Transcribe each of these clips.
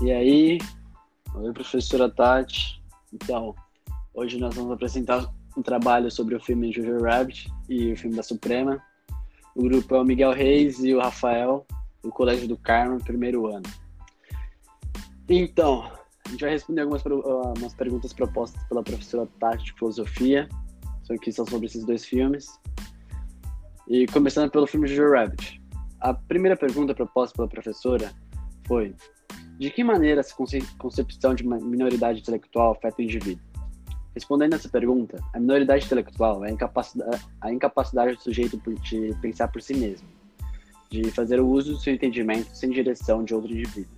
E aí, oi professora Tati. Então, hoje nós vamos apresentar um trabalho sobre o filme Jojo Rabbit e o filme da Suprema. O grupo é o Miguel Reis e o Rafael, do Colégio do Carmo, primeiro ano. Então, a gente vai responder algumas uh, perguntas propostas pela professora Tati de Filosofia, que são sobre esses dois filmes. E começando pelo filme Jojo Rabbit. A primeira pergunta proposta pela professora foi: de que maneira essa concepção de minoridade intelectual afeta o indivíduo? Respondendo essa pergunta, a minoridade intelectual é a incapacidade, a incapacidade do sujeito de pensar por si mesmo, de fazer o uso do seu entendimento sem direção de outro indivíduo.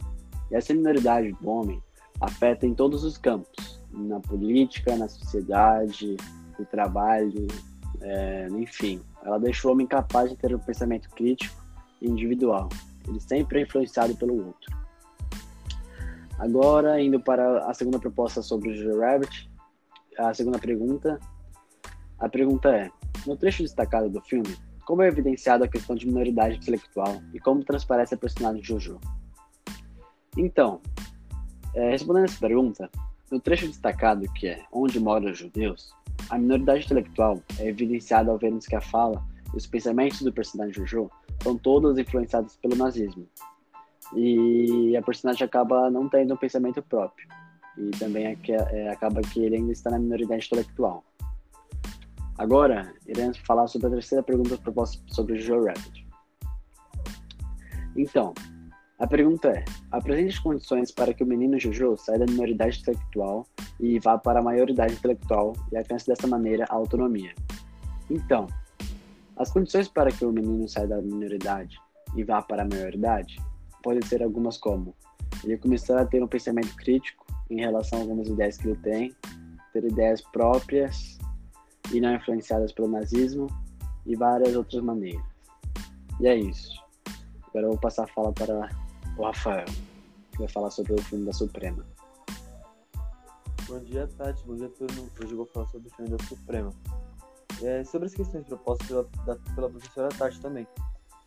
E essa minoridade do homem afeta em todos os campos, na política, na sociedade, no trabalho, é, enfim. Ela deixa o homem capaz de ter um pensamento crítico e individual. Ele sempre é influenciado pelo outro. Agora, indo para a segunda proposta sobre o Jojo Rabbit, a segunda pergunta. A pergunta é: no trecho destacado do filme, como é evidenciada a questão de minoridade intelectual e como transparece a personagem de Jojo? Então, é, respondendo essa pergunta, no trecho destacado que é Onde Moram os Judeus, a minoridade intelectual é evidenciada ao vermos que a fala e os pensamentos do personagem Jojo são todas influenciados pelo nazismo. E a personagem acaba não tendo um pensamento próprio. E também é que, é, acaba que ele ainda está na minoridade intelectual. Agora, iremos falar sobre a terceira pergunta proposta sobre Joe Rabbit. Então, a pergunta é: apresente as condições para que o menino Jojo saia da minoridade intelectual e vá para a maioridade intelectual e alcance dessa maneira a autonomia. Então, as condições para que o menino saia da minoridade e vá para a maioridade podem ser algumas como ele começar a ter um pensamento crítico em relação a algumas ideias que ele tem, ter ideias próprias e não influenciadas pelo nazismo e várias outras maneiras. E é isso. Agora eu vou passar a fala para o Rafael, que vai falar sobre o filme da Suprema. Bom dia, Tati. Bom dia, turma. Hoje eu vou falar sobre o filme da Suprema. É, sobre as questões propostas pela, da, pela professora Tati também.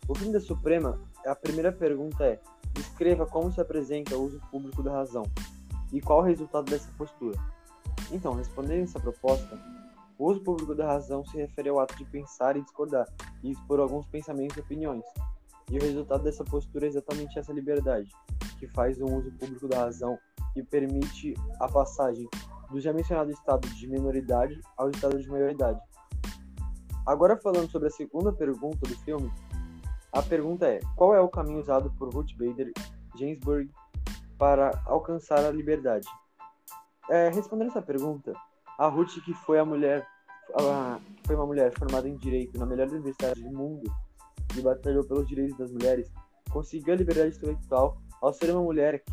O filme da Suprema, a primeira pergunta é: descreva como se apresenta o uso público da razão e qual o resultado dessa postura. Então, respondendo essa proposta, o uso público da razão se refere ao ato de pensar e discordar e expor alguns pensamentos e opiniões, e o resultado dessa postura é exatamente essa liberdade, que faz um uso público da razão e permite a passagem do já mencionado estado de minoridade ao estado de maioridade. Agora falando sobre a segunda pergunta do filme, a pergunta é: qual é o caminho usado por Ruth Bader Ginsburg para alcançar a liberdade? É, respondendo essa pergunta, a Ruth, que foi a mulher, a, foi uma mulher formada em direito na melhor universidade do mundo, e batalhou pelos direitos das mulheres, conseguiu a liberdade intelectual ao ser uma mulher que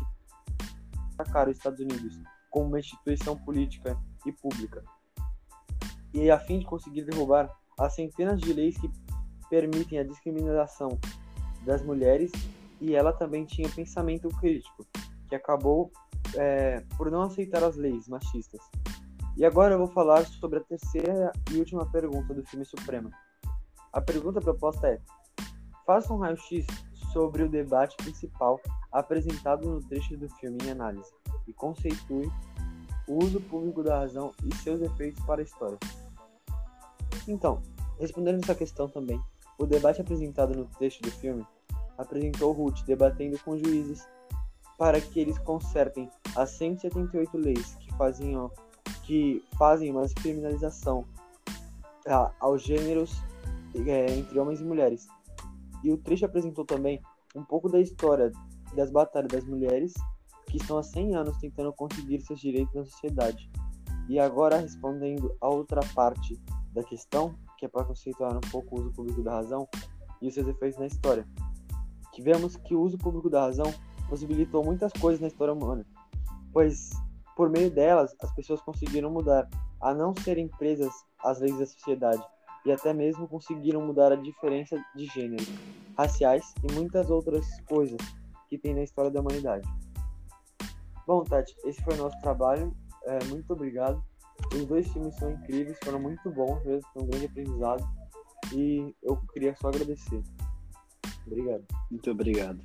atacar os Estados Unidos como uma instituição política e pública. E a fim de conseguir derrubar as centenas de leis que permitem a discriminação das mulheres, e ela também tinha pensamento crítico, que acabou é, por não aceitar as leis machistas. E agora eu vou falar sobre a terceira e última pergunta do filme Suprema. A pergunta proposta é: Faça um raio-x sobre o debate principal apresentado no trecho do filme em análise e conceitue o uso público da razão e seus efeitos para a história. Então, respondendo essa questão também, o debate apresentado no trecho do filme apresentou Ruth debatendo com juízes para que eles consertem as 178 leis que faziam que fazem uma descriminalização aos gêneros é, entre homens e mulheres e o trecho apresentou também um pouco da história das batalhas das mulheres que estão há 100 anos tentando conseguir seus direitos na sociedade. E agora, respondendo a outra parte da questão, que é para conceituar um pouco o uso público da razão e os seus efeitos na história. Que vemos que o uso público da razão possibilitou muitas coisas na história humana, pois por meio delas as pessoas conseguiram mudar a não serem presas às leis da sociedade e até mesmo conseguiram mudar a diferença de gênero, raciais e muitas outras coisas que tem na história da humanidade. Bom, Tati, esse foi o nosso trabalho. É, muito obrigado. Os dois filmes são incríveis, foram muito bons mesmo, foi um grande aprendizado. E eu queria só agradecer. Obrigado. Muito obrigado.